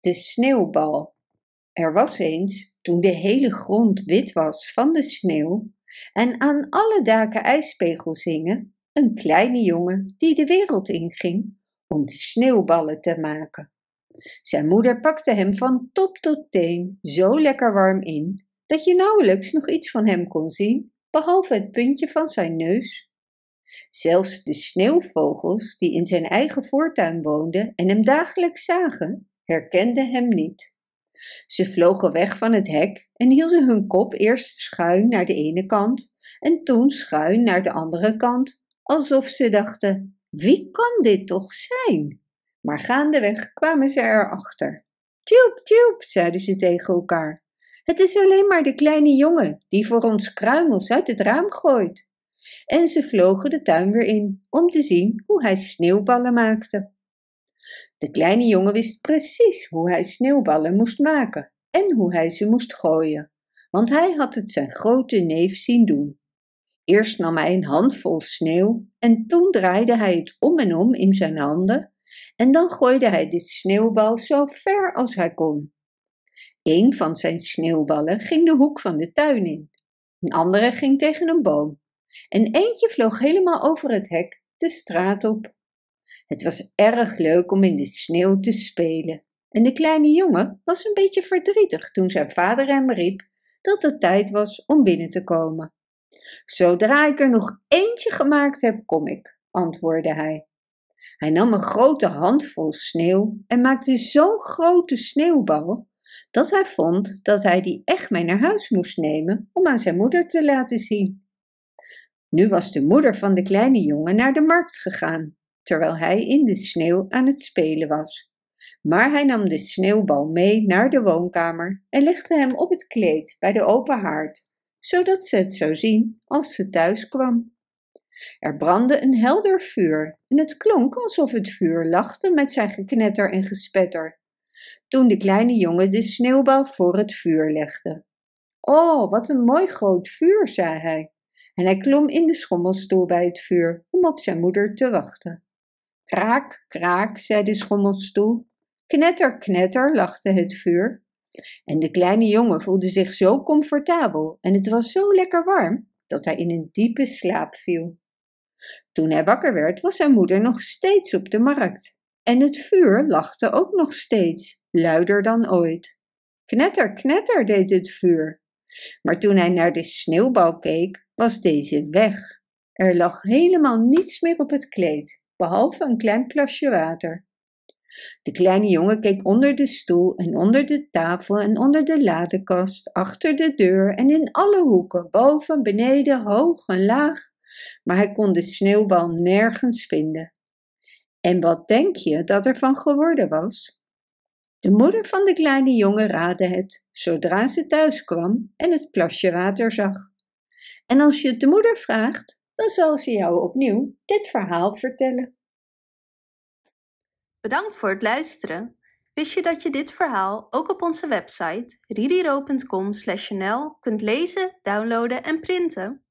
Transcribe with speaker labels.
Speaker 1: De sneeuwbal. Er was eens, toen de hele grond wit was van de sneeuw en aan alle daken ijspegels hingen, een kleine jongen die de wereld inging om sneeuwballen te maken. Zijn moeder pakte hem van top tot teen zo lekker warm in dat je nauwelijks nog iets van hem kon zien, behalve het puntje van zijn neus. Zelfs de sneeuwvogels die in zijn eigen voortuin woonden en hem dagelijks zagen, herkenden hem niet. Ze vlogen weg van het hek en hielden hun kop eerst schuin naar de ene kant en toen schuin naar de andere kant, alsof ze dachten: wie kan dit toch zijn? Maar gaandeweg kwamen ze erachter. Tjoep, tjoep, zeiden ze tegen elkaar. Het is alleen maar de kleine jongen die voor ons kruimels uit het raam gooit. En ze vlogen de tuin weer in om te zien hoe hij sneeuwballen maakte. De kleine jongen wist precies hoe hij sneeuwballen moest maken en hoe hij ze moest gooien, want hij had het zijn grote neef zien doen. Eerst nam hij een handvol sneeuw en toen draaide hij het om en om in zijn handen en dan gooide hij de sneeuwbal zo ver als hij kon. Een van zijn sneeuwballen ging de hoek van de tuin in, een andere ging tegen een boom en eentje vloog helemaal over het hek de straat op. Het was erg leuk om in de sneeuw te spelen en de kleine jongen was een beetje verdrietig toen zijn vader hem riep dat het tijd was om binnen te komen. Zodra ik er nog eentje gemaakt heb, kom ik, antwoordde hij. Hij nam een grote handvol sneeuw en maakte zo'n grote sneeuwbal dat hij vond dat hij die echt mee naar huis moest nemen om aan zijn moeder te laten zien. Nu was de moeder van de kleine jongen naar de markt gegaan, terwijl hij in de sneeuw aan het spelen was. Maar hij nam de sneeuwbal mee naar de woonkamer en legde hem op het kleed bij de open haard, zodat ze het zou zien als ze thuis kwam. Er brandde een helder vuur en het klonk alsof het vuur lachte met zijn geknetter en gespetter. Toen de kleine jongen de sneeuwbal voor het vuur legde. Oh, wat een mooi groot vuur, zei hij. En hij klom in de schommelstoel bij het vuur om op zijn moeder te wachten. Kraak, kraak, zei de schommelstoel. Knetter, knetter, lachte het vuur. En de kleine jongen voelde zich zo comfortabel en het was zo lekker warm dat hij in een diepe slaap viel. Toen hij wakker werd, was zijn moeder nog steeds op de markt. En het vuur lachte ook nog steeds, luider dan ooit. Knetter, knetter deed het vuur. Maar toen hij naar de sneeuwbal keek, was deze weg. Er lag helemaal niets meer op het kleed, behalve een klein plasje water. De kleine jongen keek onder de stoel en onder de tafel en onder de ladekast, achter de deur en in alle hoeken, boven, beneden, hoog en laag, maar hij kon de sneeuwbal nergens vinden. En wat denk je dat er van geworden was? De moeder van de kleine jongen raadde het, zodra ze thuis kwam en het plasje water zag. En als je het de moeder vraagt, dan zal ze jou opnieuw dit verhaal vertellen.
Speaker 2: Bedankt voor het luisteren. Wist je dat je dit verhaal ook op onze website ririro.com/nl kunt lezen, downloaden en printen?